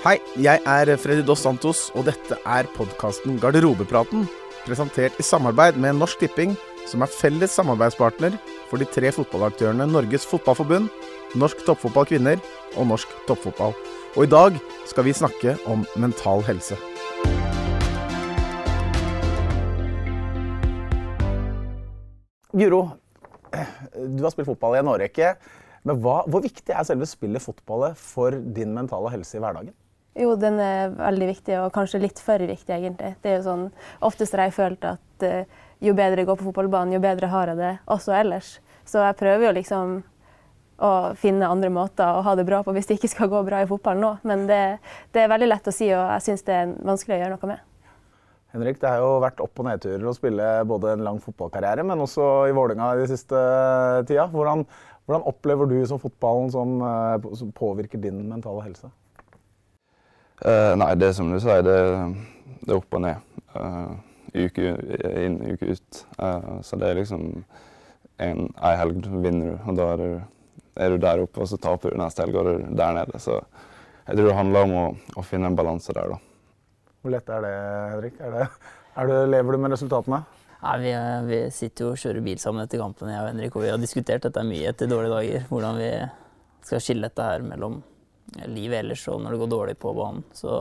Hei, jeg er Freddy Dos Santos, og dette er podkasten Garderobepraten. Presentert i samarbeid med Norsk Tipping, som er felles samarbeidspartner for de tre fotballaktørene Norges Fotballforbund, Norsk Toppfotball Kvinner og Norsk Toppfotball. Og i dag skal vi snakke om mental helse. Guro, du har spilt fotball i en årrekke. Men hva, hvor viktig er selve spillet fotballet for din mentale helse i hverdagen? Jo, den er veldig viktig, og kanskje litt for viktig, egentlig. Det er jo sånn, Oftest har jeg følt at uh, jo bedre jeg går på fotballbanen, jo bedre har jeg det også ellers. Så jeg prøver jo liksom å finne andre måter å ha det bra på hvis det ikke skal gå bra i fotballen nå. Men det, det er veldig lett å si, og jeg syns det er vanskelig å gjøre noe med. Henrik, det har jo vært opp- og nedturer å spille både en lang fotballkarriere, men også i Vålerenga de siste tida. Hvordan, hvordan, opplever du som fotballen som, eh, påvirker din mentale helse? Uh, nei, det som du sier, det, det er opp og ned. Uh, uke inn, uke ut. Uh, så det er liksom en, ei helg vinner du, og da er du, er du, der oppe, og så taper du neste helg og er du der nede. Så jeg tror det handler om å, å finne en balanse der, da. Hvor lett er det, Henrik? Er det, er det, lever du med resultatene? Nei, vi, vi, sitter jo og kjører bil sammen etter kampen, jeg og Henrik, og vi har diskutert dette mye etter dårlige dager. Hvordan vi skal skille dette her mellom livet ellers og når det går dårlig på banen. Så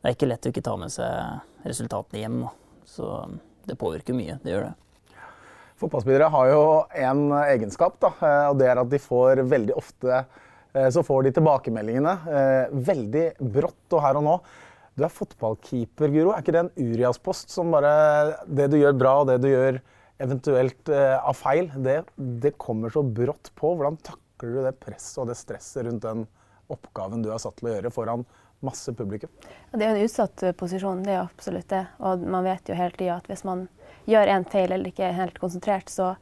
det er ikke lett å ikke ta med seg resultatene hjem. Da. Så det påvirker mye. Det gjør det. Fotballspillere har jo en egenskap, da, og det er at de får veldig ofte eh, så får de tilbakemeldingene eh, veldig brått og her og nå. Du er fotballkeeper, Guro. Er ikke det en Urias-post som bare Det du gjør bra, og det du gjør eventuelt eh, av feil, det, det, kommer så brått på. Hvordan takler du det presset og det stresset rundt den oppgaven du er satt til å gjøre foran masse publikum? Det er en utsatt eh, posisjon, det er absolutt det. Og man vet jo hele tida at hvis man gjør en feil eller ikke er helt konsentrert, så,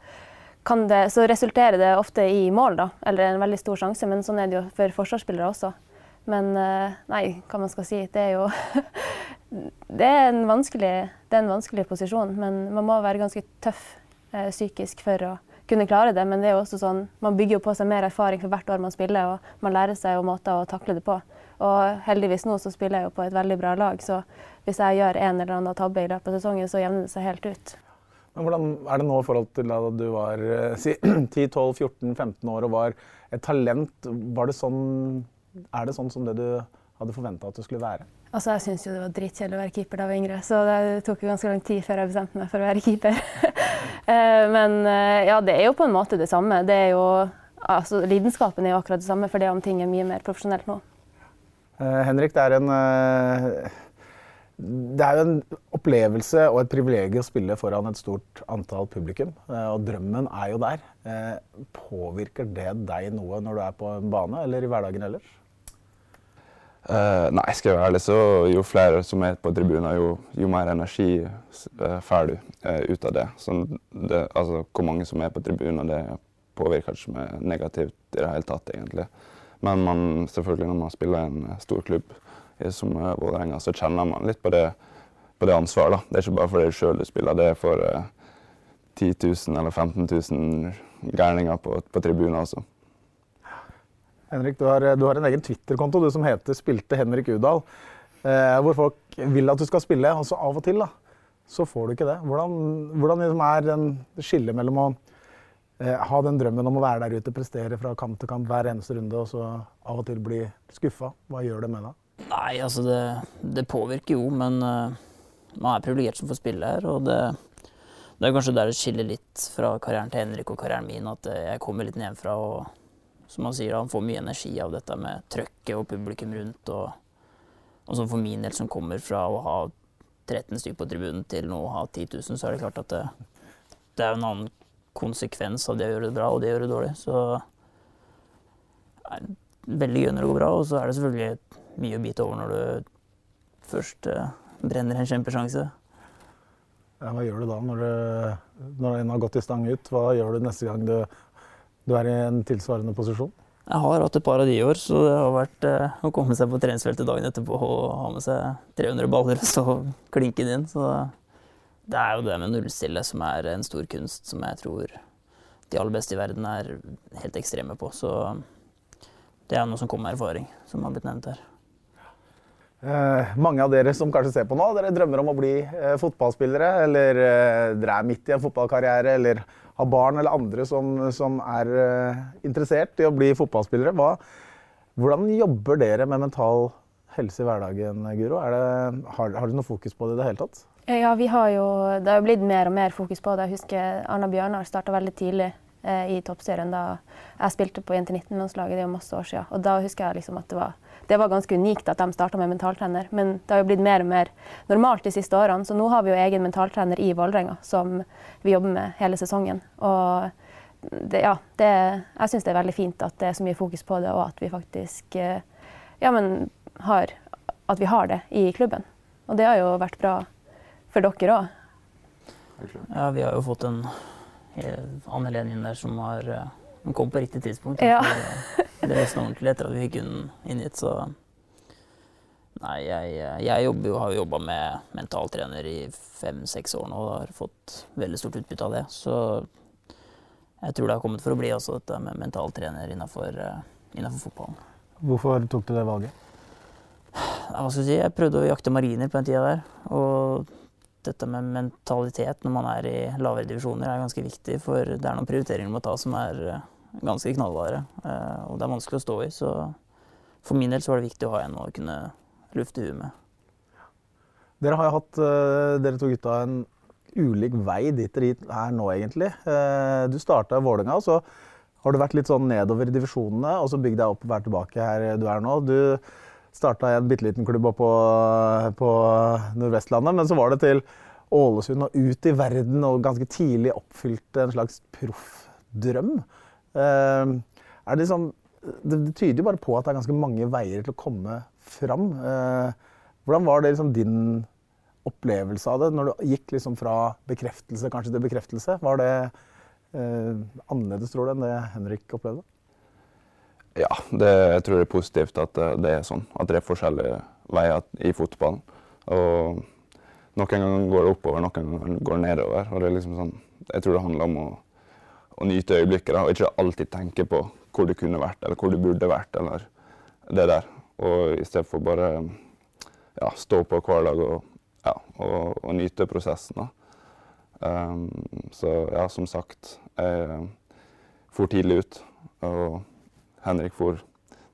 det, så resulterer det ofte i mål, da. Eller en veldig stor sjanse. Men sånn er det jo for forsvarsspillere også. Men eh, nei, hva man skal si. Det er jo det, er en vanskelig, det er en vanskelig posisjon, men man må være ganske tøff eh, psykisk for å kunne klare det. Men det er jo også sånn, man bygger jo på seg mer erfaring for hvert år man spiller, og man lærer seg jo måter å takle det på. Og heldigvis nå så spiller jeg jo på et veldig bra lag, så hvis jeg gjør en eller annen tabbe i løpet av sesongen, så jevner det seg helt ut. Men hvordan er det nå i forhold til da du var eh, si, 10-12-14-15 år og var et talent? Var det sånn er det sånn som det du hadde forventa at du skulle være? Altså, Jeg syntes jo det var dritkjedelig å være keeper da jeg var yngre, så det tok jo ganske lang tid før jeg bestemte meg for å være keeper. Eh, men eh, ja, det er jo på en måte det samme. Det er jo, altså, lidenskapen er jo akkurat det samme, for det om ting er mye mer profesjonelt nå. Uh, Henrik, det er en uh, det er jo en opplevelse og et privilegium å spille foran et stort antall publikum. Og drømmen er jo der. Påvirker det deg noe når du er på en bane eller i hverdagen ellers? Uh, nei, skal jeg være ærlig, så jo flere som er på tribunen, jo, jo mer energi uh, får du uh, ut av det. Så det. Altså, hvor mange som er på tribunen, det påvirker ikke meg negativt i det hele tatt, egentlig. Men man, selvfølgelig når man spiller i en stor klubb som Vålerenga, så kjenner man litt på det, på det ansvaret. Da. Det er ikke bare for deg sjøl du spiller, det er for 10 000 eller 15 000 gærninger på, på tribunen også. Henrik, du har, du har en egen Twitter-konto du som heter 'Spilte Henrik Udal'. Eh, hvor folk vil at du skal spille, og så av og til da, så får du ikke det. Hvordan, hvordan liksom er den skillet mellom å eh, ha den drømmen om å være der ute, prestere fra kamp til kamp hver eneste runde, og så av og til bli skuffa? Hva gjør det med deg? Nei, altså det, det påvirker jo, men uh, man er privilegert som får spille her. Og det, det er kanskje der det skiller litt fra karrieren til Henrik og karrieren min, at jeg kommer litt nedenfra. og som han sier, han får mye energi av dette med trøkket og publikum rundt. Og, og sånn for min del, som kommer fra å ha 13 stykker på tribunen til nå å ha 10 000, så er det klart at det, det er en annen konsekvens av det å gjøre det bra og det å gjøre det dårlig. Så det er veldig gøy når det går bra, og så er det selvfølgelig mye å bite over når du først eh, brenner en kjempesjanse. Ja, hva gjør du da når, du, når en har gått i stang ut? Hva gjør du neste gang du du er i en tilsvarende posisjon? Jeg har hatt et par av de i år, så det har vært eh, å komme seg på treningsfeltet dagen etterpå og ha med seg 300 baller og stå klinke den inn. Så det er jo det med nullstille som er en stor kunst, som jeg tror de aller beste i verden er helt ekstreme på. Så det er noe som kommer med erfaring, som har blitt nevnt her. Eh, mange av dere som kanskje ser på nå, dere drømmer om å bli eh, fotballspillere. Eller eh, dere er midt i en fotballkarriere, eller har barn eller andre som, som er eh, interessert i å bli fotballspillere. Hva, hvordan jobber dere med mental helse i hverdagen, Guro? Har, har dere noe fokus på det i det hele tatt? Ja, har jo, det har jo blitt mer og mer fokus på det. Jeg husker Arna Bjørnar starta veldig tidlig i toppserien da jeg spilte på Jente 19-landslaget. Det er masse år siden. Og da husker jeg liksom at det var, det var ganske unikt at de starta med mentaltrener. Men det har jo blitt mer og mer normalt de siste årene. Så nå har vi jo egen mentaltrener i Vålerenga som vi jobber med hele sesongen. Og det, ja, det, jeg syns det er veldig fint at det er så mye fokus på det, og at vi faktisk eh, ja, men har, at vi har det i klubben. Og det har jo vært bra for dere òg. Ja, vi har jo fått en eh, Anne Helene inn der som har eh, Hun kom på riktig tidspunkt. Ja. Eh, Det løsna ordentlig etter at vi fikk hunden inn hit, så Nei, jeg, jeg jo, har jo jobba med mentaltrener i fem-seks år nå og har fått veldig stort utbytte av det. Så jeg tror det har kommet for å bli også, dette med mentaltrener innafor fotballen. Hvorfor tok du det valget? Hva skal jeg si? Jeg prøvde å jakte mariner på den tida der. Og dette med mentalitet når man er i lavere divisjoner er ganske viktig, for det er noen prioriteringer du må ta som er eh, ganske knallharde. eh, Og det er vanskelig å stå i. Så for min del så var det viktig å ha en å kunne lufte huet med. Dere har jo hatt, eh, dere to gutta, en ulik vei dit dere er nå, egentlig. Du starta i Vålerenga, så har du vært litt sånn nedover i divisjonene, og så bygd deg opp og vært tilbake her du er nå. Du starta i en bitte liten klubb oppe på, Nordvestlandet, men så var det til Ålesund og ut i verden, og ganske tidlig oppfylte en slags proffdrøm. Eh, det, liksom, det, det tyder bare på at det er ganske mange veier til å komme fram. Eh, Hvordan var det liksom din opplevelse av det når du gikk liksom fra bekreftelse kanskje til bekreftelse? Var det eh, annerledes, tror du, enn det Henrik opplevde? Ja, det, jeg tror det er positivt at det, det er sånn. At det er forskjellige veier i fotballen. Og noen ganger går det oppover, noen ganger går det nedover. Og det er liksom sånn, jeg tror det handler om å, å nyte øyeblikket da, og ikke alltid tenke på hvor du kunne vært, eller hvor du burde vært, eller det der. Og i stedet for bare ja, stå på hver dag og, ja, og, og nyte prosessen. Um, så ja, som sagt, jeg for tidlig ut. Og Henrik for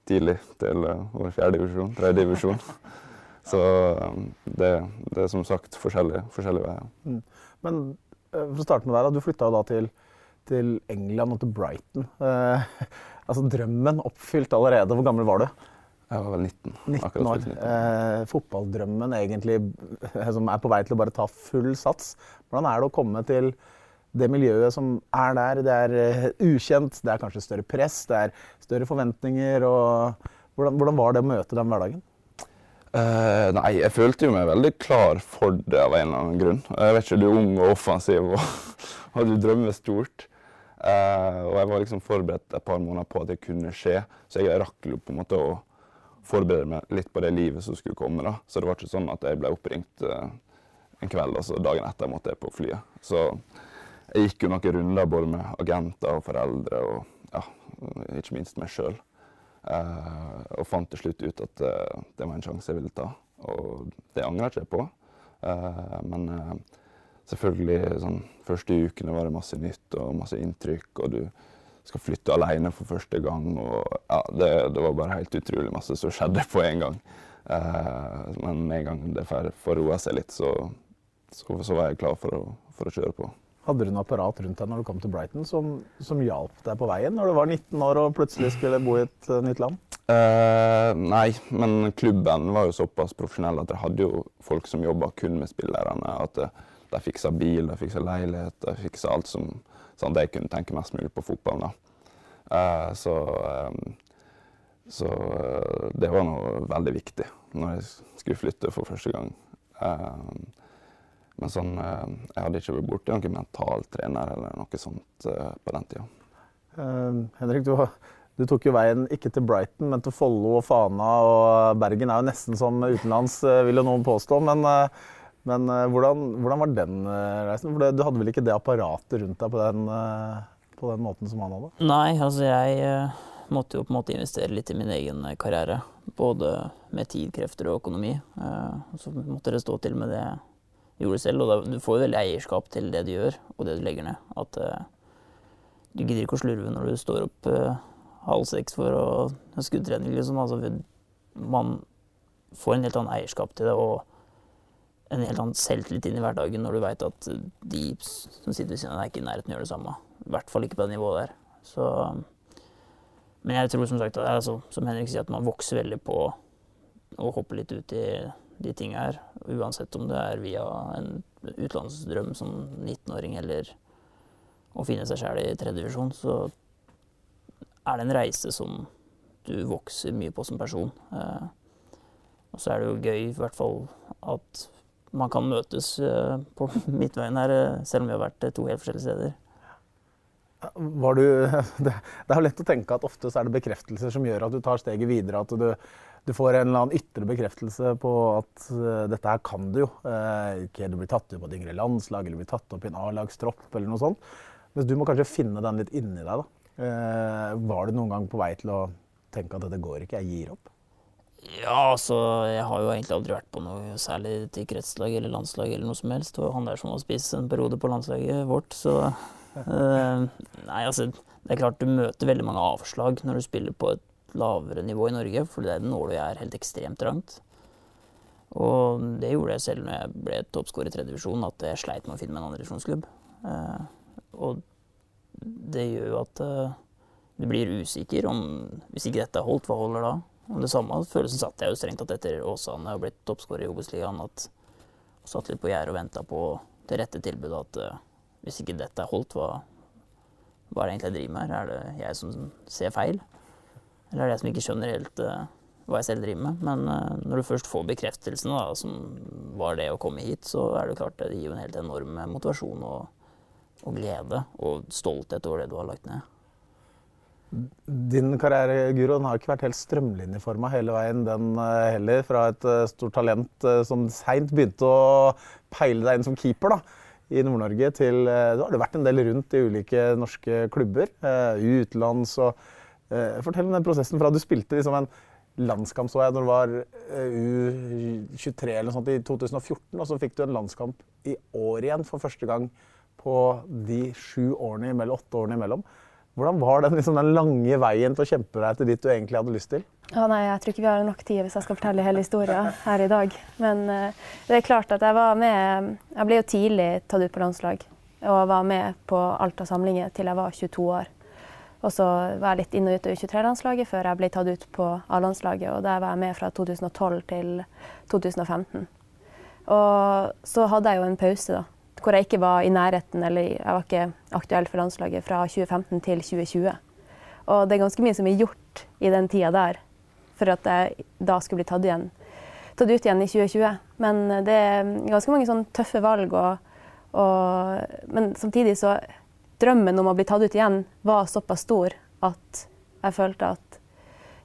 tidlig til uh, vår fjerde divisjon, tredje divisjon. Så um, det, det er som sagt forskjellige, forskjellige veier. Men eh, for å starte med da, du flytta jo da til, til England og til Brighton. Eh, altså drømmen oppfylt allerede. Hvor gammel var du? Jeg var vel 19. 19 år. 19. Eh, fotballdrømmen egentlig eh, som er på vei til å bare ta full sats. Hvordan er det å komme til det miljøet som er der? Det er eh, ukjent, det er kanskje større press, det er større forventninger. Og hvordan, hvordan var det å møte den hverdagen? Uh, nei, jeg følte jo meg veldig klar for det av en eller annen grunn. Jeg vet ikke, Du er ung og offensiv og, og du drømmer stort. Uh, og jeg var liksom forberedt et par måneder på at det kunne skje, så jeg rakk jo på en måte å forberede meg litt på det livet som skulle komme. da. Så det var ikke sånn at jeg ble oppringt uh, en kveld, og så dagen etter måtte jeg på flyet. Så jeg gikk jo noen runder både med agenter og foreldre, og ja, ikke minst meg sjøl. Eh, og fant til slutt ut at eh, det var en sjanse jeg ville ta. Og det angrer jeg ikke på. Eh, men selvfølgelig sånn første ukene var det masse nytt og masse inntrykk, og du skal flytte alene for første gang. Og ja, det, det var bare helt utrolig masse som skjedde på en gang. Men med en gang det får roa seg litt, så, så, så var jeg klar for å, for å kjøre på. Hadde du noe apparat rundt deg når du kom til Brighton som, som hjalp deg på veien når du var 19 år og plutselig skulle bo i et uh, nytt land? Uh, nei, men klubben var jo såpass profesjonell at de hadde jo folk som jobba kun med spillerne. At de, de fiksa bil, de fiksa leilighet, de fiksa alt som sånn at jeg kunne tenke mest mulig på fotballen. Eh, så eh, så eh, det var noe veldig viktig når jeg skulle flytte for første gang. Eh, men sånn, eh, jeg hadde ikke vært borti noen mental trener eller noe sånt eh, på den tida. Uh, Henrik, du, du tok jo veien ikke til Brighton, men til Follo og Fana. Og Bergen er jo nesten som utenlands, eh, vil jo noen påstå. Men, eh, men eh, hvordan, hvordan var den eh, reisen? For du hadde vel ikke det apparatet rundt deg på den, eh, på den måten som han hadde? Nei, altså jeg eh, måtte jo på en måte investere litt i min egen karriere. Både med tid, krefter og økonomi. Så måtte det stå til med det gjorde selv. Og da, du får jo veldig eierskap til det du gjør, og det du legger ned. At du gidder ikke å slurve når du står opp halv seks for å skuddtrening, liksom. Altså, man får en helt annen eierskap til det og en helt annen selvtillit inn i hverdagen når du veit at de som sitter ved siden av deg, ikke i nærheten gjør det samme. I hvert fall ikke på det nivået der. Så, men jeg tror som sagt, altså, som Henrik sier, at man vokser veldig på å hoppe litt ut i de tinga her. Uansett om det er via en utenlandsdrøm som 19-åring eller å finne seg sjæl i tredjevisjon, så er det en reise som du vokser mye på som person. Eh, og så er det jo gøy i hvert fall at man kan møtes eh, på midtveien her, eh, selv om vi har vært to helt forskjellige steder. Du, det, er jo lett å tenke at ofte er det bekreftelser som gjør at du tar steget videre. At du, du får en eller annen ytre bekreftelse på at uh, dette her kan du jo. Uh, okay, du blir tatt opp på et yngre landslag eller blir tatt opp i en A-lagstropp eller noe sånt. Mens du må kanskje finne den litt inni deg. da. Uh, var du noen gang på vei til å tenke at dette går ikke, jeg gir opp? Ja, altså jeg har jo egentlig aldri vært på noe særlig til kretslag eller landslag eller noe som helst. Det var han der som var spiss en periode på landslaget vårt, så uh, Nei, altså det er klart du møter veldig mange avslag når du spiller på et lavere nivå i Norge, for det nåløyet er helt ekstremt trangt. Og det gjorde jeg selv når jeg ble toppskårer i tredje divisjon, at jeg sleit med å finne meg en andredivisjonsklubb. Eh, og det gjør jo at eh, du blir usikker om Hvis ikke dette er holdt, hva holder da? Og det samme følelsen satt jeg jo strengt tatt etter Åsane og blitt toppskårer i Obos-ligaen. At jeg satt litt på gjerdet og venta på det rette tilbudet. At eh, hvis ikke dette er holdt, hva, hva er det egentlig jeg driver med her? Er det jeg som ser feil? Eller det er jeg som ikke skjønner helt uh, hva jeg selv driver med? Men uh, når du først får bekreftelsen, da, som var det å komme hit, så er det klart det gir en helt enorm motivasjon. og og glede og stolthet over det du har lagt ned. Din karriere Guro, den har ikke vært helt strømlinjeforma hele veien, den eh, heller. Fra et eh, stort talent eh, som seint begynte å peile deg inn som keeper da, i Nord-Norge, til Du har vært en del rundt i ulike norske klubber, utenlands og Fortell om den prosessen fra du spilte liksom en landskamp så jeg når du var U23 eller noe sånt i 2014, og så fikk du en landskamp i år igjen for første gang på de sju årene imellom, åtte årene imellom. Hvordan var den, liksom, den lange veien til å kjempe deg til dit du egentlig hadde lyst til? Ja, nei, Jeg tror ikke vi har nok tid hvis jeg skal fortelle hele historien her i dag. Men uh, det er klart at jeg var med Jeg ble jo tidlig tatt ut på landslag. Og var med på Alta samlinger til jeg var 22 år. Og så var jeg litt inn og ut av U23-landslaget før jeg ble tatt ut på A-landslaget. Og der var jeg med fra 2012 til 2015. Og så hadde jeg jo en pause, da hvor jeg ikke var i nærheten, eller jeg var ikke aktuell for landslaget fra 2015 til 2020. Og det er ganske mye som er gjort i den tida der for at jeg da skulle bli tatt, igjen, tatt ut igjen i 2020. Men det er ganske mange sånn tøffe valg. Og, og, men samtidig så Drømmen om å bli tatt ut igjen var såpass stor at jeg følte at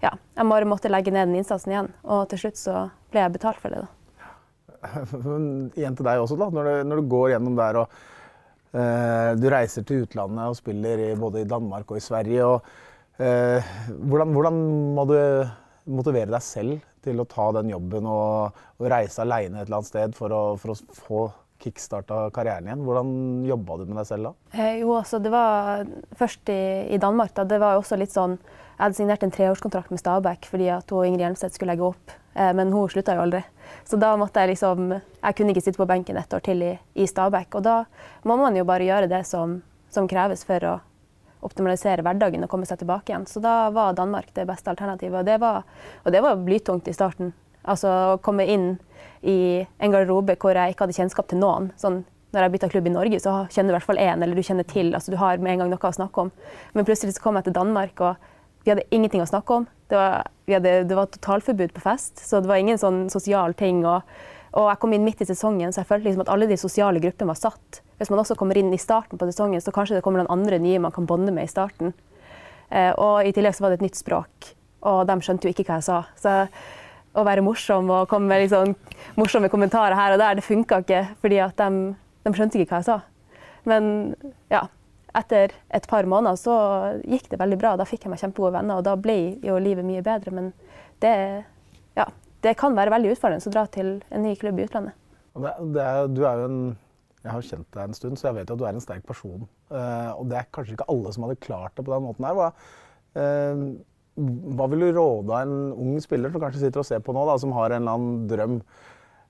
ja, jeg bare måtte legge ned den innsatsen igjen. Og til slutt så ble jeg betalt for det. da. igjen til deg også, da. Når du, når du går gjennom der og uh, du reiser til utlandet og spiller i, både i Danmark og i Sverige. Og, uh, hvordan, hvordan, må du motivere deg selv til å ta den jobben og, og reise aleine et eller annet sted for å, for å få kickstarta karrieren igjen? Hvordan jobba du med deg selv da? Eh, jo, altså det var først i, i Danmark. da, Det var også litt sånn Jeg hadde signert en treårskontrakt med Stabæk fordi at hun, Ingrid Hjelmstedt skulle legge opp, eh, men hun slutta jo aldri. Så da måtte jeg liksom Jeg kunne ikke sitte på benken et år til i, i Stabæk. Og da må man jo bare gjøre det som, som kreves for å optimalisere hverdagen og komme seg tilbake igjen. Så da var Danmark det beste alternativet. Og det var, og det var blytungt i starten. Altså å komme inn i en garderobe hvor jeg ikke hadde kjennskap til noen. Sånn, når jeg bytta klubb i Norge, så kjenner du i hvert fall én, eller du kjenner til. altså Du har med en gang noe å snakke om. Men plutselig så kom jeg til Danmark, og vi hadde ingenting å snakke om. Det var, hadde, det var totalforbud på fest, så det var ingen sånn sosial ting. Og, og, jeg kom inn midt i sesongen, så jeg følte liksom at alle de sosiale gruppene var satt. Hvis man også kommer inn i starten på sesongen, så kanskje det kommer noen andre nye man kan bonde med i starten. Eh, og i tillegg så var det et nytt språk, og de skjønte jo ikke hva jeg sa. Så å være morsom og komme med liksom morsomme kommentarer her og der, det funka ikke, fordi de, de, skjønte ikke hva jeg sa. Men ja, etter et par måneder så gikk det veldig bra. Da fikk jeg meg kjempegode venner, og da ble jo livet mye bedre. Men det, ja, det kan være veldig utfordrende å dra til en ny klubb i utlandet. Det, det du er jo en jeg har kjent deg en stund, så jeg vet at du er en sterk person. Uh, og det er kanskje ikke alle som hadde klart det på den måten her. Hva, uh, hva vil du råde en ung spiller som kanskje sitter og ser på nå, da, som har en eller annen drøm,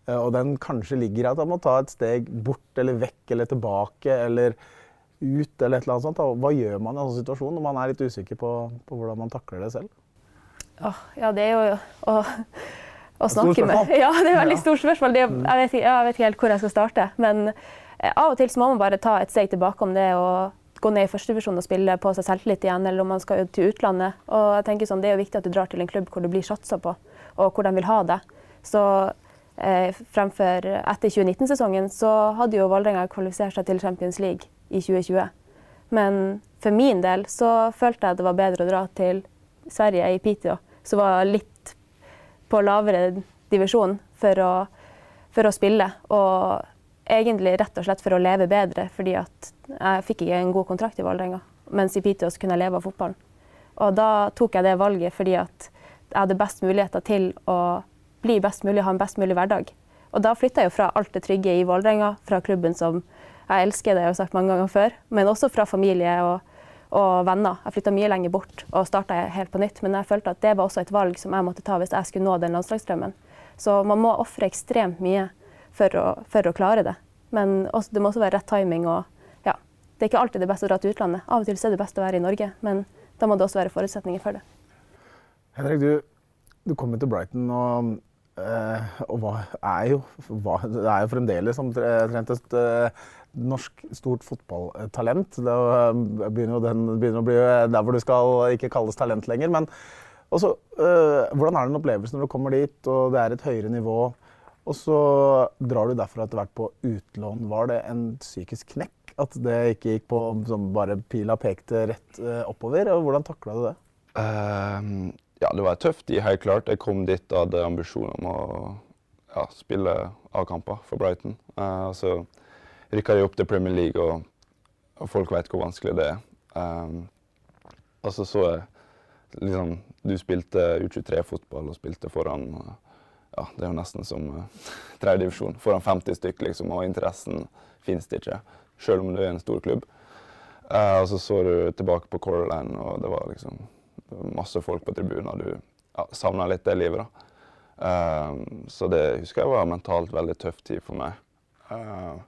uh, og den kanskje ligger i at han må ta et steg bort eller vekk eller tilbake eller ut eller et eller annet sånt. Da. Hva gjør man i en sånn situasjon når man er litt usikker på, på hvordan man takler det selv? Oh, ja, det er jo å, å snakke med Ja, det er veldig stort spørsmål. Det, jeg, vet, jeg, vet, ikke helt hvor jeg skal starte. Men av og til så må man bare ta et steg tilbake om det å gå ned i førstedivisjon og spille på seg selvtillit igjen, eller om man skal til utlandet. Og jeg tenker sånn, Det er jo viktig at du drar til en klubb hvor du blir satsa på, og hvor de vil ha deg. Så eh, fremfor etter 2019-sesongen så hadde jo Vålerenga kvalifisert seg til Champions League i 2020. Men for min del så følte jeg det var bedre å dra til Sverige, i Piteå, som var litt på lavere divisjon, for å, for å spille. Og egentlig rett og slett for å leve bedre, fordi at jeg fikk ikke en god kontrakt i Vålerenga. Mens i Piteås kunne jeg leve av fotballen. Og da tok jeg det valget fordi at jeg hadde best muligheter til å bli best mulig, ha en best mulig hverdag. Og da flytta jeg jo fra alt det trygge i Vålerenga, fra klubben som jeg elsker, det jeg har sagt mange ganger før, men også fra familie og, og venner. Jeg flytta mye lenger bort og starta helt på nytt, men jeg følte at det var også et valg som jeg måtte ta hvis jeg skulle nå den landslagsdrømmen. Så man må ofre ekstremt mye for å, for å klare det. Men også, det må også være rett timing. og ja, Det er ikke alltid det beste å dra til utlandet. Av og til er det best å være i Norge, men da må det også være forutsetninger for det. Henrik, du, du kom til Brighton og, øh, og er, jo, var, er jo fremdeles omtrent et øh, norsk stort fotballtalent. Det begynner, den, begynner å bli der hvor du skal ikke kalles talent lenger. Men også, øh, hvordan er den opplevelsen når du kommer dit, og det er et høyere nivå? Og så drar du derfra etter hvert på utlån. Var det en psykisk knekk? At det ikke gikk på som bare pila pekte rett uh, oppover? Og hvordan takla du det? Uh, ja, det var tøft helt klart. Jeg kom dit og hadde ambisjoner om å ja, spille A-kamper for Brighton. Uh, så rykka de opp til Premier League, og, og folk vet hvor vanskelig det er. Um, og så så liksom Du spilte U23-fotball og spilte foran uh, ja, det er jo nesten som uh, tredjedivisjon. Foran 50 stykk, liksom, og interessen finnes det ikke. Selv om du er en stor klubb. Uh, og så så du tilbake på Color Line, og det var liksom masse folk på tribunen. Du ja, savna litt det livet, da. Uh, så det husker jeg var mentalt veldig tøff tid for meg. Uh,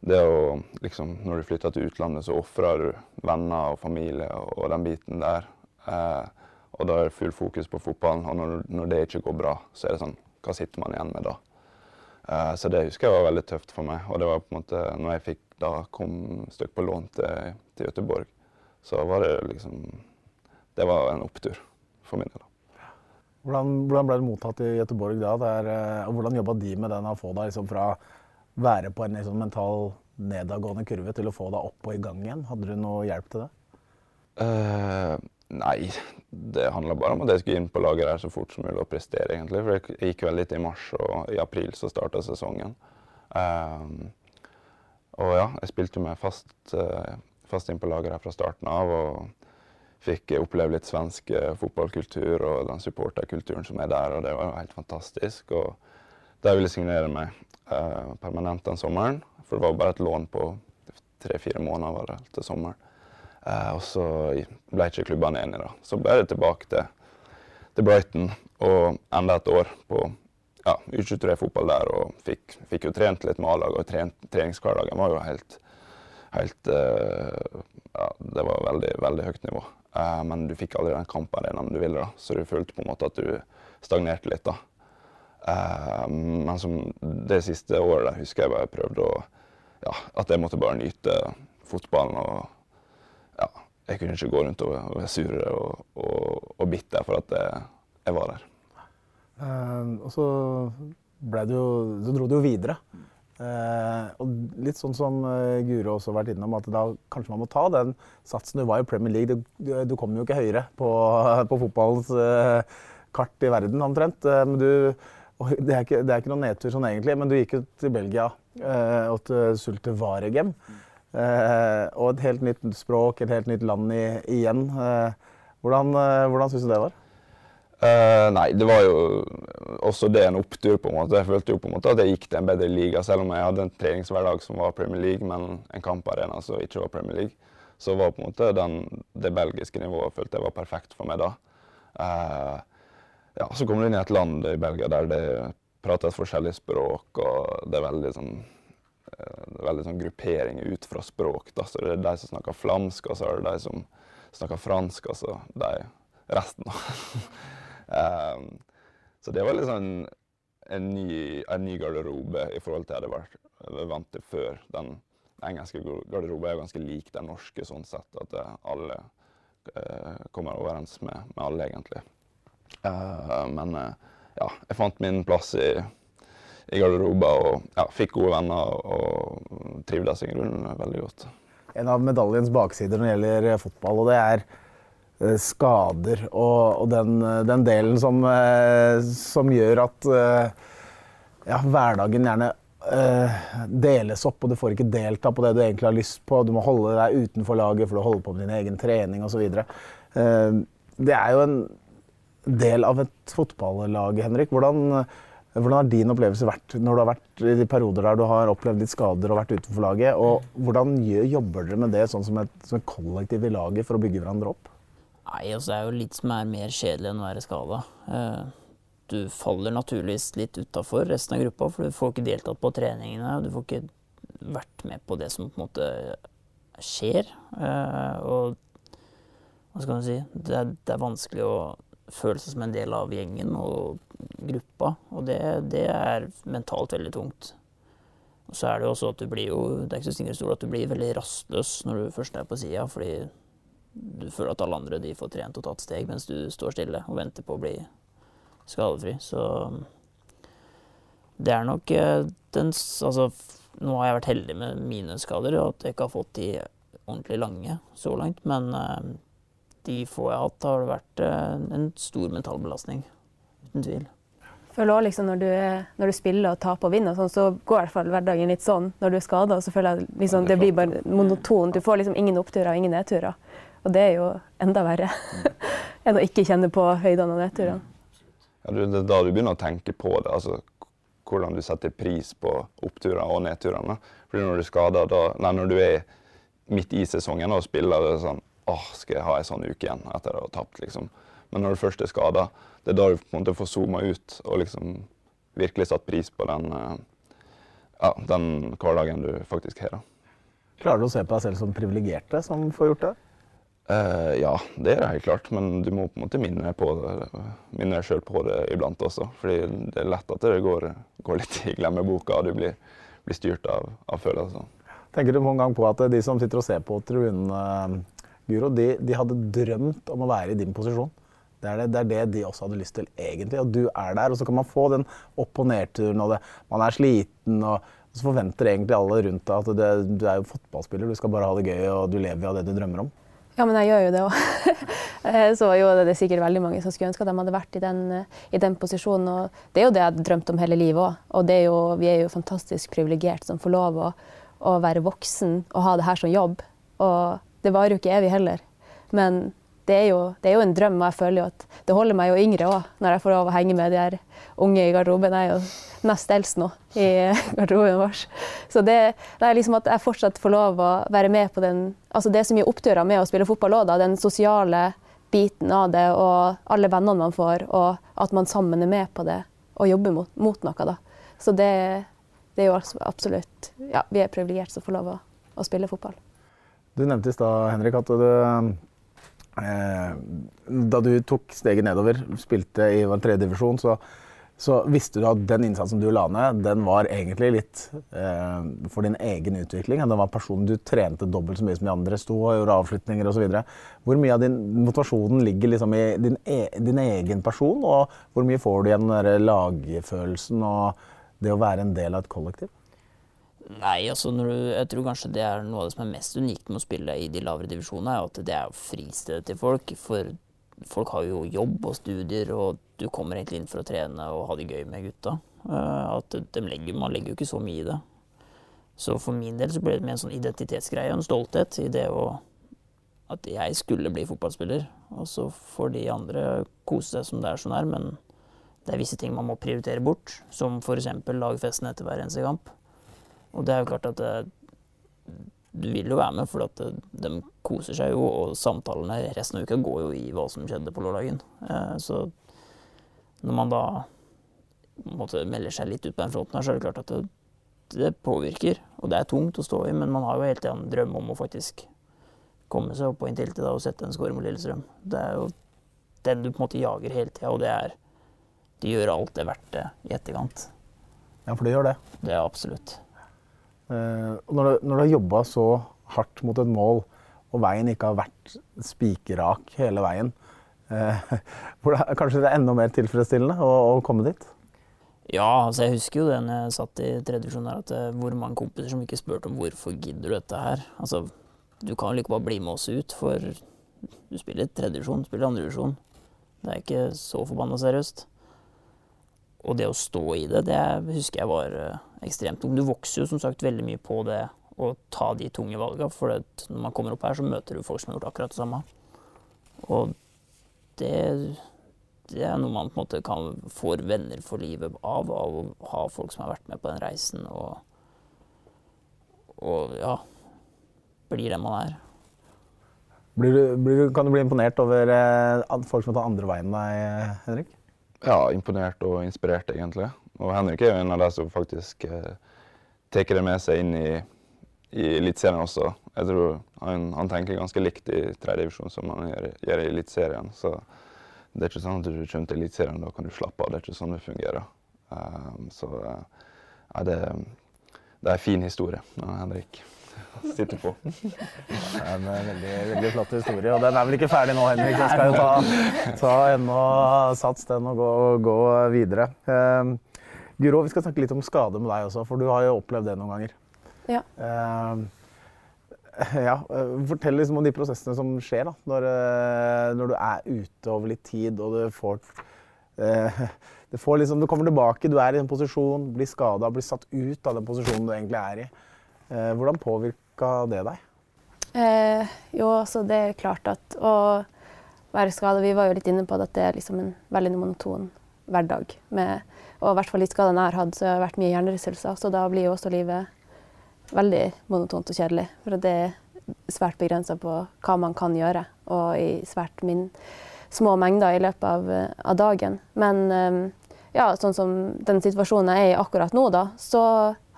det å liksom Når du flytter til utlandet, så ofrer du venner og familie og, og den biten der. Uh, og da er det full fokus på fotballen. Og når, når, det ikke går bra, så er det sånn Hva sitter man igjen med da? Uh, så det husker jeg var veldig tøft for meg. Og det var på en måte når jeg fikk da kom stykk på lån til, til Göteborg, så var det liksom Det var en opptur for min del. Hvordan, hvordan ble du mottatt i Göteborg da? Der, eh, og hvordan jobba de med den å få deg liksom fra å være på en liksom mental nedadgående kurve til å få deg opp og i gang igjen? Hadde du noe hjelp til det? Uh, Nei, det handla bare om at jeg skulle inn på laget her så fort som mulig og prestere, egentlig. For det gikk vel litt i mars, og i april så starta sesongen. Um, og ja, jeg spilte meg fast, uh, fast inn på laget her fra starten av. og fikk oppleve litt svensk uh, fotballkultur og den supporterkulturen som er der, og det var jo helt fantastisk. Og der ville jeg signere meg uh, permanent den sommeren, for det var bare et lån på tre-fire måneder til sommeren. Uh, og så ble ikke klubbene enige. da. Så ble det tilbake til, til Brighton og enda et år på ja, U23-fotball der. Og fikk, fikk, jo trent litt med A-laget, og trent, treningshverdagen var jo helt, helt uh, ja, Det var veldig, veldig høyt nivå. Uh, men du fikk aldri den kamparenaen du ville, da. så du følte på en måte at du stagnerte litt. da. men som det siste året der husker jeg bare prøvde å ja, At jeg måtte bare nyte fotballen. og jeg kunne ikke gå rundt og være sur og, og, og bitter for at jeg, jeg var der. Uh, og så, jo, så dro du jo videre. Uh, og litt sånn som Guro også har vært innom, at da kanskje man må ta den satsen. Du var i Premier League, du, du, kom jo ikke høyere på, på fotballens kart i verden omtrent. men du, det er, ikke, det er ikke noen nedtur sånn egentlig, men du gikk jo til Belgia og til Sulte Varegem. Eh, og et helt nytt språk, et helt nytt land i, igjen. Eh, hvordan uh, hvordan syns du det var? Uh, nei, det var jo også det en opptur. på en måte. Jeg følte jo på en måte at jeg gikk til en bedre liga, selv om jeg hadde en treningshverdag som var Premier League, men en kamparena som ikke var Premier League. Så var på en måte den, det belgiske nivået følte jeg var perfekt for meg da. Uh, ja, Så kommer du inn i et land i Belgia der det prates forskjellige språk, og det er veldig sånn veldig sånn gruppering ut fra språk. Da. Så det er de som snakker flamsk, og så er det de som snakker fransk, og så de resten. um, så det var litt sånn en ny, en ny, garderobe i forhold til det jeg hadde vært vant til før. Den engelske garderoben er ganske lik den norske sånn sett, at alle uh, kommer overens med, med alle, egentlig. Uh, men uh, ja, jeg fant min plass i i garderober og ja, fikk gode venner og trivdes i grunnen veldig godt. En av medaljens baksider når det gjelder eh, fotball, og det er eh, skader og, og den, eh, den, delen som, som gjør at ja, hverdagen gjerne deles opp, og du får ikke delta på det du egentlig har lyst på. Du må holde deg utenfor laget for å holde på med din egen trening osv. Det er jo en del av et fotballag, Henrik. Hvordan hvordan har din opplevelse vært når du har vært i de perioder der du har opplevd litt skader og vært utenfor laget? Og hvordan jobber dere med det sånn som et, som et kollektiv i laget for å bygge hverandre opp? Nei, altså Det er jo litt som er mer kjedelig enn å være skada. Eh, du faller naturligvis litt utafor resten av gruppa, for du får ikke deltatt på treningene. Du får ikke vært med på det som på en måte skjer. Eh, og hva skal man si Det er, det er vanskelig å føle seg som en del av gjengen og gruppa. Og det, det er mentalt veldig tungt. Og så er det jo også at du blir jo Det er ikke så stingel at du blir veldig rastløs når du først er på sida, fordi du føler at alle andre de får trent og tatt steg, mens du står stille og venter på å bli skadefri. Så det er nok eh, den Altså, nå har jeg vært heldig med mine skader, og at jeg ikke har fått de ordentlig lange så langt, men eh, de få jeg har hatt, har det vært eh, en stor mental belastning. Uten tvil. Føler også liksom når du, når du spiller og taper og vinner, sånn, så går i hvert fall hverdagen litt sånn. Når du er skada, så føler jeg liksom, det blir bare monotont. Du får liksom ingen oppturer og ingen nedturer. Og det er jo enda verre enn å ikke kjenne på høydene og nedturene. Ja, det er da du begynner å tenke på det. altså Hvordan du setter pris på oppturer og nedturene. Fordi når du er skada, nei, når du er midt i sesongen og spiller, det er sånn åh, skal jeg ha en sånn uke igjen etter å ha tapt, liksom. Men når du først er skada, det er da du på en måte får zooma ut og liksom virkelig satt pris på den, eh, ja, den hverdagen du faktisk har. Klarer du å se på deg selv som privilegerte som får gjort det? Uh, ja, det er det helt klart, men du må på en måte minne deg på det, minne deg sjøl på det iblant også. fordi det er lett at det går, går litt i glemmeboka, og du blir, blir styrt av, av følelser. Tenker du noen gang på at de som sitter og ser på tribunen Guro, de, de, hadde drømt om å være i din posisjon. Det er det, det er det, de også hadde lyst til, egentlig. Og du er der. Og så kan man få den opp- og nedturen, og det, man er sliten. og så forventer egentlig alle rundt deg at det, du er jo fotballspiller, du skal bare ha det gøy og du lever av det du drømmer om. Ja, men jeg gjør jo det òg. så jo det er sikkert veldig mange som skulle ønske at de hadde vært i den, i den posisjonen. Og det er jo det jeg har drømt om hele livet òg. Og er jo, vi er jo fantastisk privilegert som får lov å, å være voksen og ha det her som jobb. Og det varer jo ikke evig heller. Men det er, jo, det er, jo, en drøm, og jeg føler jo at det holder meg jo yngre òg, når jeg får lov å henge med de her unge i garderoben. Jeg er jo nest eldst nå i garderoben vår. Så det, det, er liksom at jeg fortsatt får lov å være med på den Altså det er så mye oppturer med å spille fotball òg, Den sosiale biten av det, og alle vennene man får, og at man sammen er med på det og jobber mot, mot noe, da. Så det, det, er jo absolutt Ja, vi er privilegerte som får lov å, å spille fotball. Du nevnte i stad, Henrik, at du eh, Da du tok steget nedover, spilte i tredjedivisjon, så, så visste du at den innsatsen du la ned, den var egentlig litt eh, for din egen utvikling. Den var personen du trente dobbelt så mye som de andre, sto og gjorde avslutninger osv. Hvor mye av din motivasjonen ligger liksom i din, e din, egen person, og hvor mye får du igjen den lagfølelsen og det å være en del av et kollektiv? Nei, altså du, jeg tror kanskje det er noe av det som er mest unikt med å spille i de lavere divisjonene, er at det er fristedet til folk. For folk har jo jobb og studier, og du kommer egentlig inn for å trene og ha det gøy med gutta. Uh, at de legger, man legger jo ikke så mye i det. Så for min del så ble det med en sånn identitetsgreie og en stolthet i det å at jeg skulle bli fotballspiller. Og så får de andre kose seg som det er sånn her, men det er visse ting man må prioritere bort. Som f.eks. lagfesten etter hver eneste kamp. Og det er jo klart at du vil jo være med, for at de koser seg jo, og samtalene resten av uka går jo i hva som skjedde på lørdagen. Eh, så når man da måtte melder seg litt ut på den fronten her, så er det klart at det, det påvirker. Og det er tungt å stå i, men man har jo hele tida en drøm om å faktisk komme seg opp på inntil og sette en score mot Lillestrøm. Det er jo den du på en måte jager hele tida, og det er Det gjør alt det verdt det i etterkant. Ja, for det gjør det. Det er absolutt. Uh, når, du, du har jobba så hardt mot et mål, og veien ikke har vært spikerrak hele veien, det, kanskje det er enda mer tilfredsstillende å, å komme dit? Ja, altså jeg husker jo det når jeg satt i tredje divisjon her, at eh, hvor mange kompiser som ikke spurte om hvorfor gidder du dette her. Altså, du kan jo like bare bli med oss ut, for du spiller tredjedivisjon, spiller andredivisjon. Det er ikke så forbanna seriøst. Og det å stå i det, det husker jeg var eh, ekstremt tungt. Du vokser jo som sagt veldig mye på det å ta de tunge valgene. For når man kommer opp her, så møter du folk som har gjort akkurat det samme. Og det, det er noe man på en måte kan få venner for livet av, av å ha folk som har vært med på den reisen. Og, og ja, blir den man er. Blir du, blir du, kan du bli imponert over eh, folk som tar andre veien enn deg, Henrik? Ja, imponert og inspirert, egentlig. Og Henrik er jo en av de som faktisk eh, tar det med seg inn i, i Eliteserien også. Jeg tror han, han, tenker ganske likt i tredjedivisjon som han gjør, gjør i Eliteserien. Så det er ikke sånn at du kommer til Eliteserien da kan du slappe av. Det er ikke sånn det fungerer. Um, så uh, ja, det, det, er en fin historie, Henrik sitter på. Det er en veldig, veldig flott historie, og den er vel ikke ferdig nå, Henrik. Den skal jo ta, ta ennå sats, den, og gå, gå videre. Uh, Guro, vi skal snakke litt om skade med deg også, for du har jo opplevd det noen ganger. Ja. Uh, ja, Fortell liksom om de prosessene som skjer da, når, eh, når, du er ute over litt tid og du får uh, det får liksom, Du kommer tilbake, du er i en posisjon, blir skada, blir satt ut av den posisjonen du egentlig er i. Uh, hvordan påvirka det deg? Eh, jo, altså det er klart at å være skada Vi var jo litt inne på at det er liksom en veldig monoton hverdag. Med, og i hvert fall litt skadene jeg har hatt, så har det vært mye hjernerystelser. Så da blir jo også livet veldig monotont og kjedelig. For det er svært begrensa på hva man kan gjøre, og i svært min, små mengder i løpet av, av dagen. Men eh, ja, sånn som den situasjonen jeg er i akkurat nå, da, så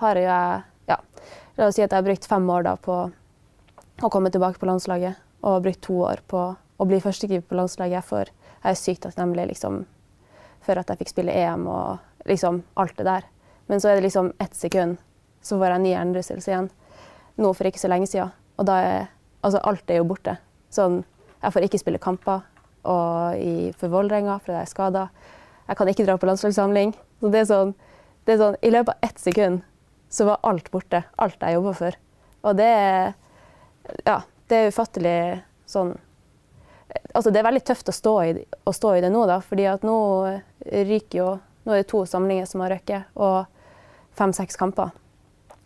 har jeg La oss si at jeg har brukt fem år da på å komme tilbake på landslaget, og brukt to år på å bli førstekeeper på landslaget. For jeg er sykt takknemlig liksom, for at jeg fikk spille EM og liksom alt det der. Men så er det liksom ett sekund, så får jeg ny hjernerystelse igjen. Nå for ikke så lenge siden. Og da er altså alt er jo borte. Sånn, jeg får ikke spille kamper og i, for Vålerenga fordi jeg er skada. Jeg kan ikke dra på landslagssamling. Så det er sånn, det er sånn I løpet av ett sekund så var alt borte. Alt jeg jobba for. Og det er Ja, det er ufattelig sånn Altså, det er veldig tøft å stå i, å stå i det nå, da, fordi at nå ryker jo Nå er det to samlinger som har røkket, og fem-seks kamper.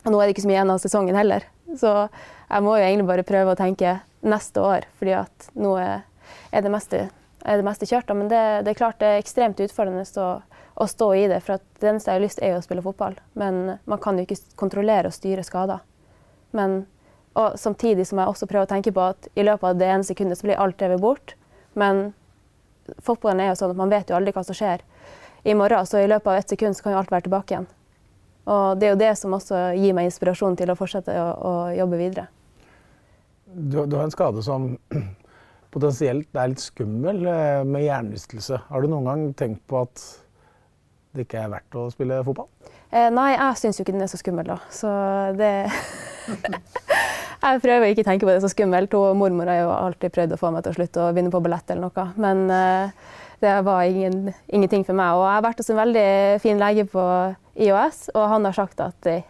Og nå er det ikke så mye igjen av sesongen heller. Så jeg må jo egentlig bare prøve å tenke neste år, fordi at nå er, det, meste, er det meste kjørt. Men det, det, er klart det er ekstremt utfordrende å å stå i det. For det eneste jeg har lyst, til er å spille fotball. Men man kan jo ikke kontrollere og styre skader. Men, og samtidig som jeg også prøver å tenke på at i løpet av det ene sekundet så blir alt drevet bort. Men fotballen er jo sånn at man vet jo aldri hva som skjer i morgen. Så i løpet av ett sekund så kan jo alt være tilbake igjen. Og det er jo det som også gir meg inspirasjon til å fortsette å, å jobbe videre. Du, du, har en skade som potensielt er litt skummel, eh, med hjernerystelse. Har du noen gang tenkt på at det ikke er verdt å spille fotball? Eh, nei, jeg syns jo ikke den er så skummel, da. Så det Jeg prøver ikke å tenke på det så skummelt. Hun, mormor har jo alltid prøvd å få meg til å slutte å begynne på ballett eller noe. Men eh, det var ingen, ingenting for meg. Og jeg har vært hos en veldig fin lege på IOS, og han har sagt at det,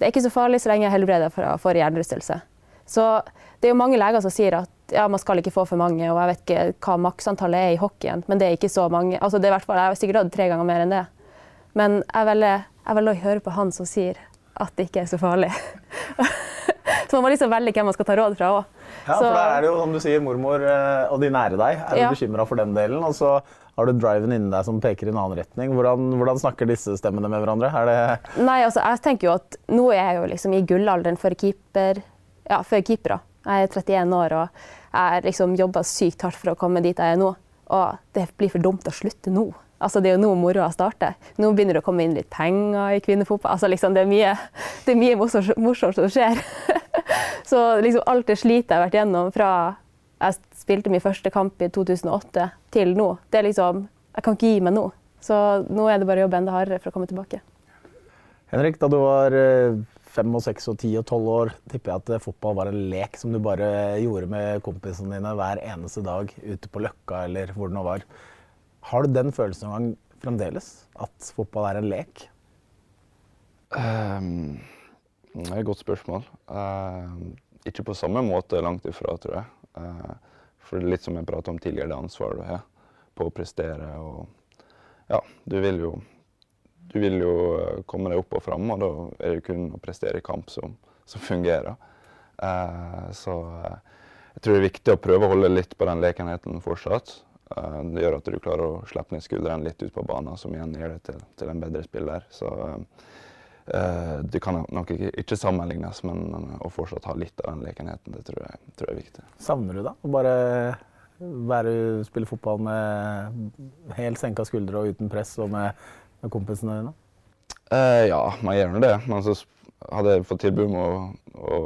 er ikke så farlig så lenge jeg er helbreder for hjernerystelse. Så det er jo mange leger som sier at ja, man skal ikke få for mange, og jeg vet ikke hva maksantallet er i hockeyen, men det er ikke så mange. Altså, det er jeg har sikkert hatt tre ganger mer enn det. Men jeg velger, jeg velger å høre på han som sier at det ikke er så farlig. så man må liksom velge hvem man skal ta råd fra òg. Ja, for der er det jo, som du sier, mormor eh, og de nære deg er du Ja. bekymra for den delen. Og så har du driven inni deg som peker i en annen retning. Hvordan, hvordan snakker disse stemmene med hverandre? Er det Nei, altså, jeg tenker jo at nå er jeg jo liksom i gullalderen for keeper, ja, for keepere. Jeg er 31 år og jeg har liksom jobba sykt hardt for å komme dit jeg er nå. Og det blir for dumt å slutte nå. Altså, det er jo nå moroa starter. Nå begynner det å komme inn litt penger i kvinnefotball. Altså, liksom, det er mye, det er mye morsomt som skjer. Så liksom, alt det slitet jeg har vært gjennom fra jeg spilte min første kamp i 2008 til nå, det er liksom Jeg kan ikke gi meg nå. Så nå er det bare å jobbe enda hardere for å komme tilbake. Henrik, da du var eh, fem og seks og ti og tolv år, tipper jeg at eh, fotball var en lek som du bare gjorde med kompisene dine hver eneste dag ute på Løkka eller hvor det nå var. Har du den følelsen noen gang fremdeles? At fotball er en lek? Ehm, det er et godt spørsmål. Ehm, ikke på samme måte langt ifra, tror jeg. Eh, for litt som jeg pratet om tidligere, det ansvaret du har på å prestere. Og ja, du vil jo, du vil jo eh, komme deg opp og fram, og da er det kun å prestere i kamp som, som fungerer. Eh, så eh, jeg tror det er viktig å prøve å holde litt på den lekenheten fortsatt. Eh, det gjør at du klarer å slippe ned skuldrene litt ut på banen, som igjen gjør deg til, til en bedre spiller. Så eh, Eh, Det kan nok ikke, sammenlignes, men å fortsatt ha litt av den lekenheten, det tror jeg, tror jeg er viktig. Savner du da Å bare være, spille fotball med helt senka skuldre og uten press og med, med kompisene dine? Eh, ja, man gjør nå det. Men så hadde jeg fått tilbud om å, å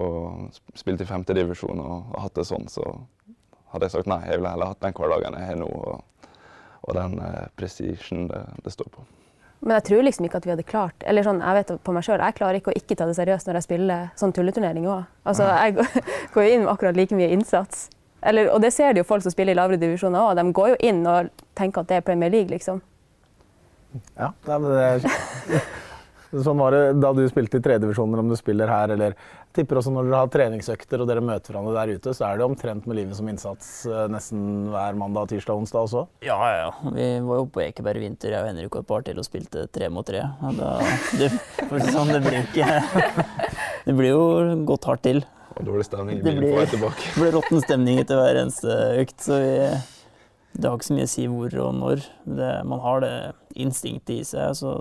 spille i femtedivisjon og, og hatt det sånn, så hadde jeg sagt nei. Jeg ville heller hatt den hverdagen jeg har nå, og, og den eh, prestisjen det, det står på. Men jeg tror liksom ikke at vi hadde klart eller sånn, jeg vet på meg sjøl, jeg klarer ikke å ikke ta det seriøst når jeg spiller sånn tulleturnering òg. Altså, jeg går- jo inn med akkurat like mye innsats. Eller, og det ser du jo folk som spiller i lavere divisjoner òg. De går jo inn og tenker at det er Premier League, liksom. Ja, det er sånn var det da du spilte i tredjedivisjoner, om du spiller her eller jeg tipper også når dere har treningsøkter og dere møter hverandre der ute, så er det omtrent med livet som innsats eh, nesten hver mandag, tirsdag og onsdag også. Ja, ja, ja. Vi var jo på Ekeberg i vinter, jeg og Henrik og et par til, og spilte tre mot tre. Og da, det, sånn, det blir ikke Det blir jo gått hardt til. Og dårlig stemning i Det bilen blir- på vei tilbake. Det blir råtten stemning etter hver eneste økt, så vi, det har ikke så mye å si hvor og når. Det, man har det instinktet i seg, så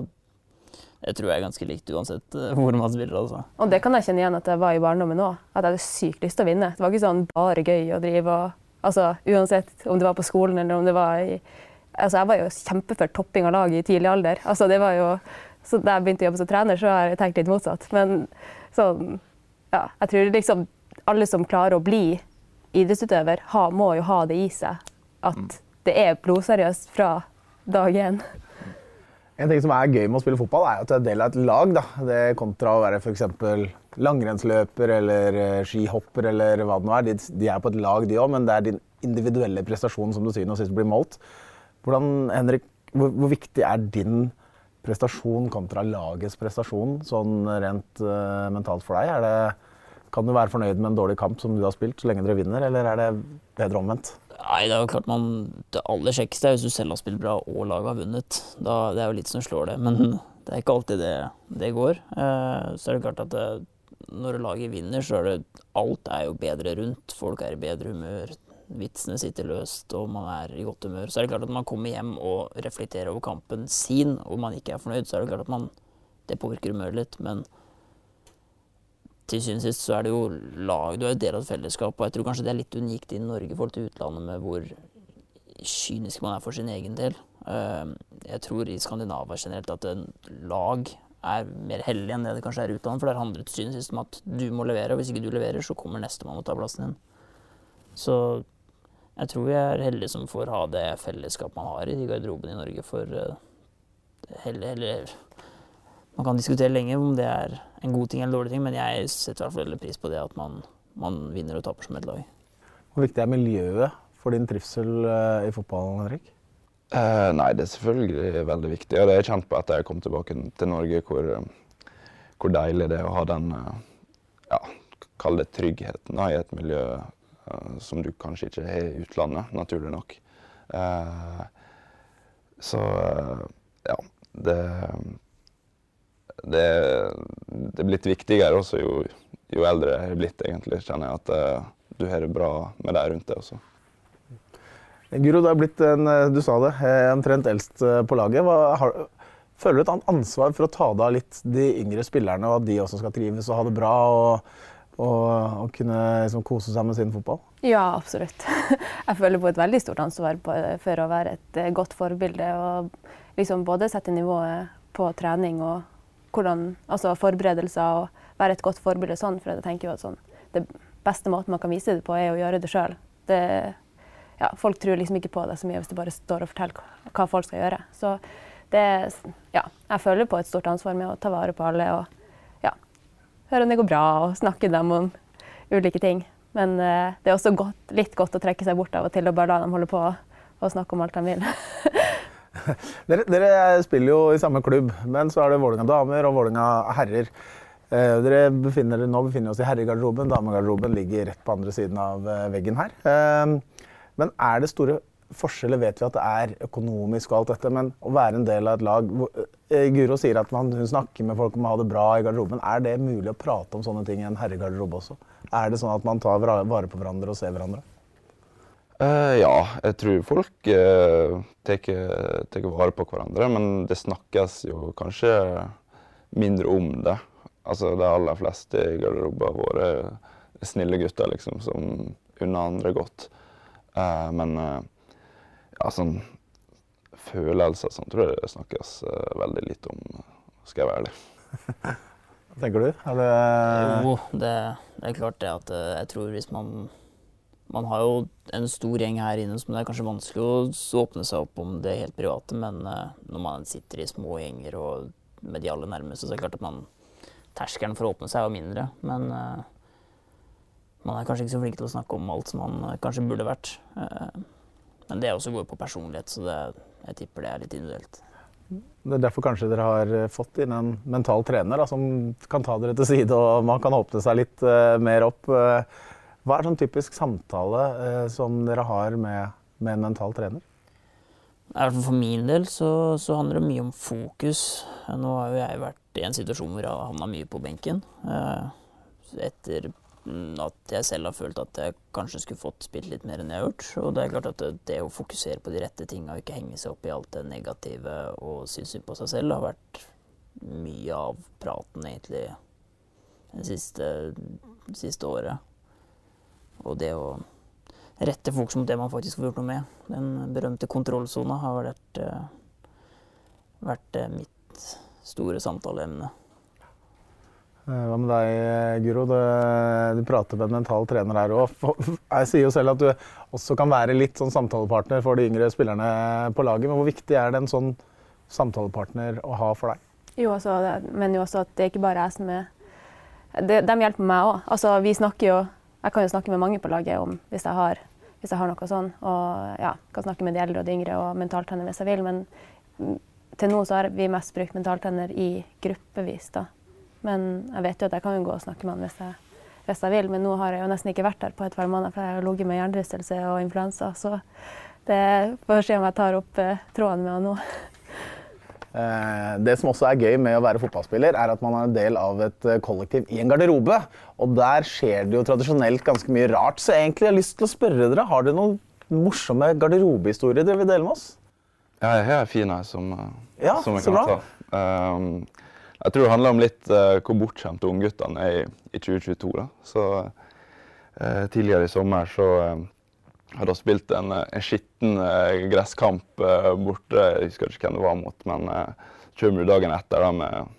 det tror jeg er ganske likt uansett eh, hvor man spiller. altså. Og det kan jeg kjenne igjen at jeg var i barndommen òg. At jeg hadde sykt lyst til å vinne. Det var ikke sånn bare gøy å drive og Altså uansett om det var på skolen eller om det var i Altså jeg var jo kjempeført topping av lag i tidlig alder. Altså det var jo Så da jeg begynte å jobbe som trener, så har jeg tenkt litt motsatt. Men sånn Ja, jeg tror liksom alle som klarer å bli idrettsutøver, ha, må jo ha det i seg. At det er blodseriøst fra dag én. En ting som er gøy med å spille fotball, er at du er del av et lag. Da. Det kontra å være f.eks. langrennsløper eller eh, skihopper eller hva det nå er. De, de er på et lag, de òg, men det er din individuelle prestasjon som du sier og sist blir målt. Hvordan, Henrik, hvor, hvor viktig er din prestasjon kontra lagets prestasjon sånn rent uh, mentalt for deg? Det, kan du være fornøyd med en dårlig kamp som du har spilt, så lenge dere vinner, eller er det bedre omvendt? Nei, det er jo klart man Det aller kjekkeste er hvis du selv har spilt bra og laget har vunnet. Da, det er jo litt som slår det, men det er ikke alltid det, det går. Eh, så er det klart at det, når laget vinner, så er det Alt er jo bedre rundt. Folk er i bedre humør. Vitsene sitter løst, og man er i godt humør. Så er det klart at man kommer hjem og reflekterer over kampen sin, og man ikke er fornøyd, så er det klart at man Det påvirker humøret litt, men til syvende og sist så er det jo lag Du er jo del av et fellesskap, og jeg tror kanskje det er litt unikt i Norge i forhold til utlandet med hvor kynisk man er for sin egen del. Eh, Jeg tror i Skandinavia generelt at en lag er mer hellig enn det det kanskje er i utlandet, for der handler det til syvende og sist om at du må levere, og hvis ikke du leverer, så kommer nestemann og tar plassen din. Så jeg tror vi er heldige som får ha det fellesskapet man har i garderoben i Norge, for eh, heller, heller man kan diskutere lenge om det er en god ting eller en dårlig ting, men jeg setter i hvert fall veldig pris på det at man, man vinner og taper som et lag. Hvor viktig er miljøet for din trivsel eh, i fotballen, Henrik? Eh, nei, det er selvfølgelig veldig viktig. Og det har jeg kjent på etter jeg kom tilbake til Norge, hvor, hvor deilig det er å ha den eh, ja, Kall det tryggheten da, i et miljø eh, som du kanskje ikke har i utlandet, naturlig nok. Eh, så eh, ja, det, det Det er blitt viktigere også jo, jo eldre jeg har blitt, egentlig, kjenner jeg at eh, du har det bra med deg rundt deg også. Guro, du er blitt en, eh, du sa det, eh, omtrent eldst på laget. Hva, har, føler du et annet ansvar for å ta deg av litt de yngre spillerne, og at de også skal trives og ha det bra og, og, og kunne liksom, kose seg med sin fotball? Ja, absolutt. Jeg føler på et veldig stort ansvar på, for å være et godt forbilde. Og liksom både sette nivået på trening og hvordan, altså forberedelser og være et godt forbilde sånn. For jeg tenker jo at sånn, det beste måten man kan vise det på, er å gjøre det sjøl. Ja, folk tror liksom ikke på det så mye hvis du bare står og forteller hva- folk skal gjøre. Så det, ja, jeg føler på et stort ansvar med å ta vare på alle og ja, høre om det går bra og snakke dem om ulike ting. Men uh, det er også godt, litt godt å trekke seg bort av og til og bare la dem holde på og snakke om alt de vil. Dere, dere spiller jo i samme klubb, men så er det Vålerenga damer og Vålerenga herrer. Eh, dere befinner, nå befinner oss i herregarderoben. Damegarderoben ligger rett på andre siden av eh, veggen her. Eh, men er det store forskjeller? Vet vi at det er økonomisk og alt dette, men å være en del av et lag eh, Guro sier at man, hun snakker med folk om å ha det bra i garderoben. Er det mulig å prate om sånne ting i en herregarderobe også? Er det sånn at man tar vare på hverandre og ser hverandre? Eh, ja, jeg tror folk uh, tar vare på hverandre, men det snakkes jo kanskje mindre om det. Altså, De aller fleste i garderoben våre er snille gutter liksom, som unner andre godt. Eh, men eh, ja, sånn følelser sånn tror jeg det snakkes eh, veldig lite om, skal jeg være ærlig. Hva tenker du? Er det Jo, det, det er klart det at eh, jeg tror hvis man Man har jo en stor gjeng her inne som det er kanskje vanskelig å åpne seg opp om det helt private, men eh, når man sitter i små gjenger og med de aller nærmeste, så er det klart at man Terskelen for å åpne seg er mindre, men eh, man er kanskje ikke så flink til å snakke om alt som man eh, kanskje burde vært. Men det også går på personlighet, så det, jeg tipper det er litt individuelt. Det er derfor kanskje dere har fått inn en mental trener da, som kan ta dere til side og man kan åpne seg litt mer opp. Hva er sånn typisk samtale eh, som dere har med, med en mental trener? For min del så, så handler det mye om fokus. Nå har jo jeg vært i en situasjon hvor jeg har havna mye på benken. Eh, etter at jeg selv har følt at jeg kanskje skulle fått spilt litt mer enn jeg har gjort. Og det er klart at det, å fokusere på de rette tinga og ikke henge seg opp i alt det negative og synes synd på seg selv, har vært mye av praten egentlig det siste, siste året. Og det å rette fokus mot det man faktisk får gjort noe med. Den berømte kontrollsona har vært, eh, vært eh, mitt store samtaleemne. Eh, Hva med deg, Guro? Du, du prater med en mental trener her òg. Jeg sier jo selv at du også kan være litt sånn samtalepartner for de yngre spillerne på laget. Men hvor viktig er det en sånn samtalepartner å ha for deg? Jo, altså, det- men jo også at det er ikke bare jeg som er de, de hjelper meg òg. Altså, vi snakker jo Jeg kan jo snakke med mange på laget om hvis jeg har, hvis jeg har noe sånn. Og ja, kan snakke med de eldre og de yngre og mentaltrener hvis jeg vil. Men til nå så har vi mest brukt mentaltrener i gruppevis, da. Men jeg vet jo at jeg kan jo gå og snakke med han hvis jeg, hvis jeg vil. Men nå har jeg jo nesten ikke vært der på et par måneder, for jeg har ligget med hjernerystelse og influensa. Så det får se om jeg tar opp eh, tråden med han nå. Eh, Det som også er gøy med å være fotballspiller, er at man er en del av et eh, kollektiv i en garderobe. Og der skjer det jo tradisjonelt ganske mye rart. Så egentlig har jeg lyst til å spørre dere, har dere noen morsomme garderobehistorier dere vil dele med oss? Ja, jeg har en fin her som, eh, Ja, som jeg kan bra. ta. Um, jeg tror det handler om litt uh, hvor bortskjemte ungguttene er i, i 2022. Da. Så, uh, tidligere i sommer så eh, hadde da spilt en, eh, en skitten eh, gresskamp eh, borte. Jeg husker ikke hvem det var mot, men uh, kommer du dagen etter da, med,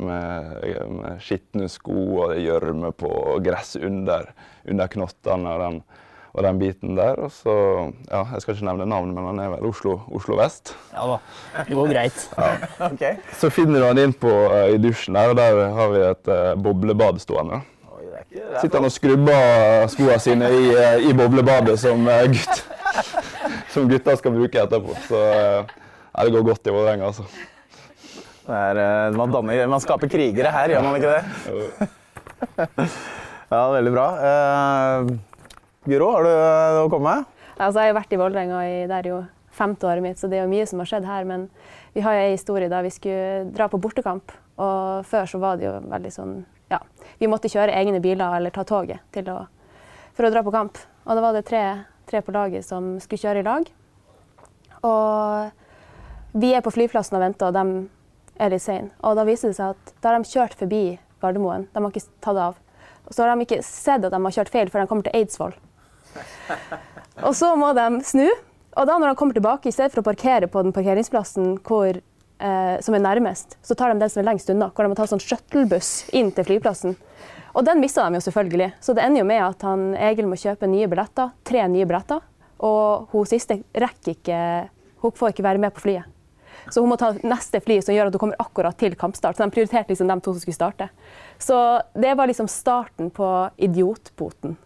med, med skitne sko og gjørme på og gress under, under knottene og den, og den biten der. Og så, ja, Jeg skal ikke nevne navnet, men han er vel Oslo, Oslo vest. Ja da, det går greit. Ok. Så finner du han inn på, i dusjen der, og der har vi et uh, boblebad stående. Sitter han og skrubber skoene sine i, eh, i boblebadet som, eh, gutt, som gutta skal bruke etterpå. Så eh, ja, det går godt i Vålerenga, altså. Det er, man, danner, man skaper krigere her, gjør man ikke det? Ja, veldig bra. Uh, Guro, har du noe å komme med? Altså, jeg har vært i Vålerenga i det er jo femte året mitt, så det er jo mye som har skjedd her. Men vi har jo en historie da vi skulle dra på bortekamp. Og før så var det jo veldig sånn ja, vi måtte kjøre egne biler eller ta toget til å, for å dra på kamp. Og da var det tre, tre på laget som skulle kjøre i lag. Og vi er på flyplassen og venter, og de er litt sene. Og da viser det seg at da har de kjørt forbi Gardermoen. De har ikke tatt av. Og så har de ikke sett at de har kjørt feil før de kommer til Eidsvoll. Og så må de snu. Og da når de kommer tilbake, i stedet for å parkere på den parkeringsplassen hvor, eh, som er nærmest, så tar de den som er lengst unna, hvor de må ta sånn shuttlebuss inn til flyplassen. Og den mista de jo selvfølgelig. Så det ender jo med at han Egil må kjøpe nye billetter, tre nye billetter. Og hun siste rekker ikke Hun får ikke være med på flyet. Så hun må ta neste fly som gjør at hun kommer akkurat til kampstart. Så de prioriterte liksom de to som skulle starte. Så det var liksom starten på idiotboten.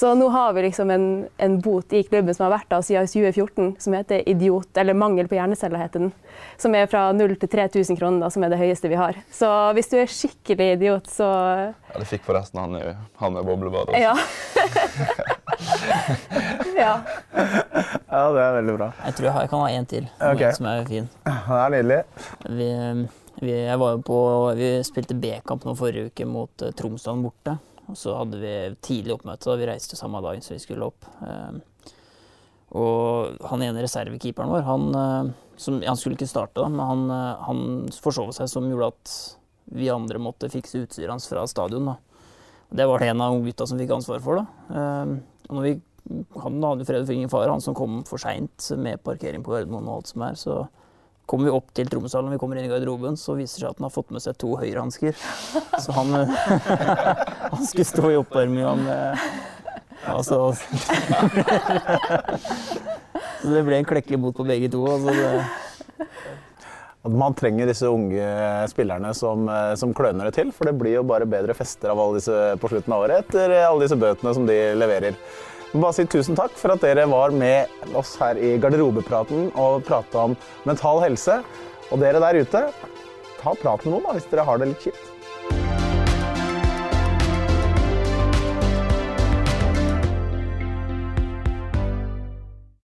Så nå har vi liksom en, en bot i klubben som har vært der siden 2014, som heter idiot, eller mangel på hjerneceller, heter den. Som er fra 0 til 3000 kroner, da, som er det høyeste vi har. Så hvis du er skikkelig idiot, så Ja, det fikk forresten han, han med boblebad også. Ja. ja. Ja, det er veldig bra. Jeg tror jeg har- jeg kan ha en til okay. som er fin. Det er nydelig. Vi, vi, jeg var jo på, vi spilte B-kamp nå forrige uke mot uh, Tromsdalen borte. Og så hadde vi tidlig oppmøte, da vi reiste samme dagen som vi skulle opp. Eh, og han ene reservekeeperen vår, han, eh, som, han skulle ikke starte, da, men han, eh, han forsov seg som gjorde at vi andre måtte fikse utstyret hans fra stadion. da. Det var det en av gutta som fikk ansvar for. da. Eh, og når vi, han hadde fred for ingen fare, han som kom for seint med parkering på Gardermoen og alt som er, så kommer vi opp til Tromsdalen vi kommer inn i garderoben, så viser det seg at han har fått med seg to høyrehansker. Så han, han skulle stå i oppvarminga med Altså Så det ble en klekkelig bot på begge to. Altså At man trenger disse unge spillerne som, eh, som kløner det til. For det blir jo bare bedre fester av alle disse på slutten av året etter alle disse bøtene som de leverer. Bare si tusen takk for at dere var med oss her i garderobepraten og prata om mental helse. Og dere der ute, ta prat med noen da, hvis dere har det litt kjipt.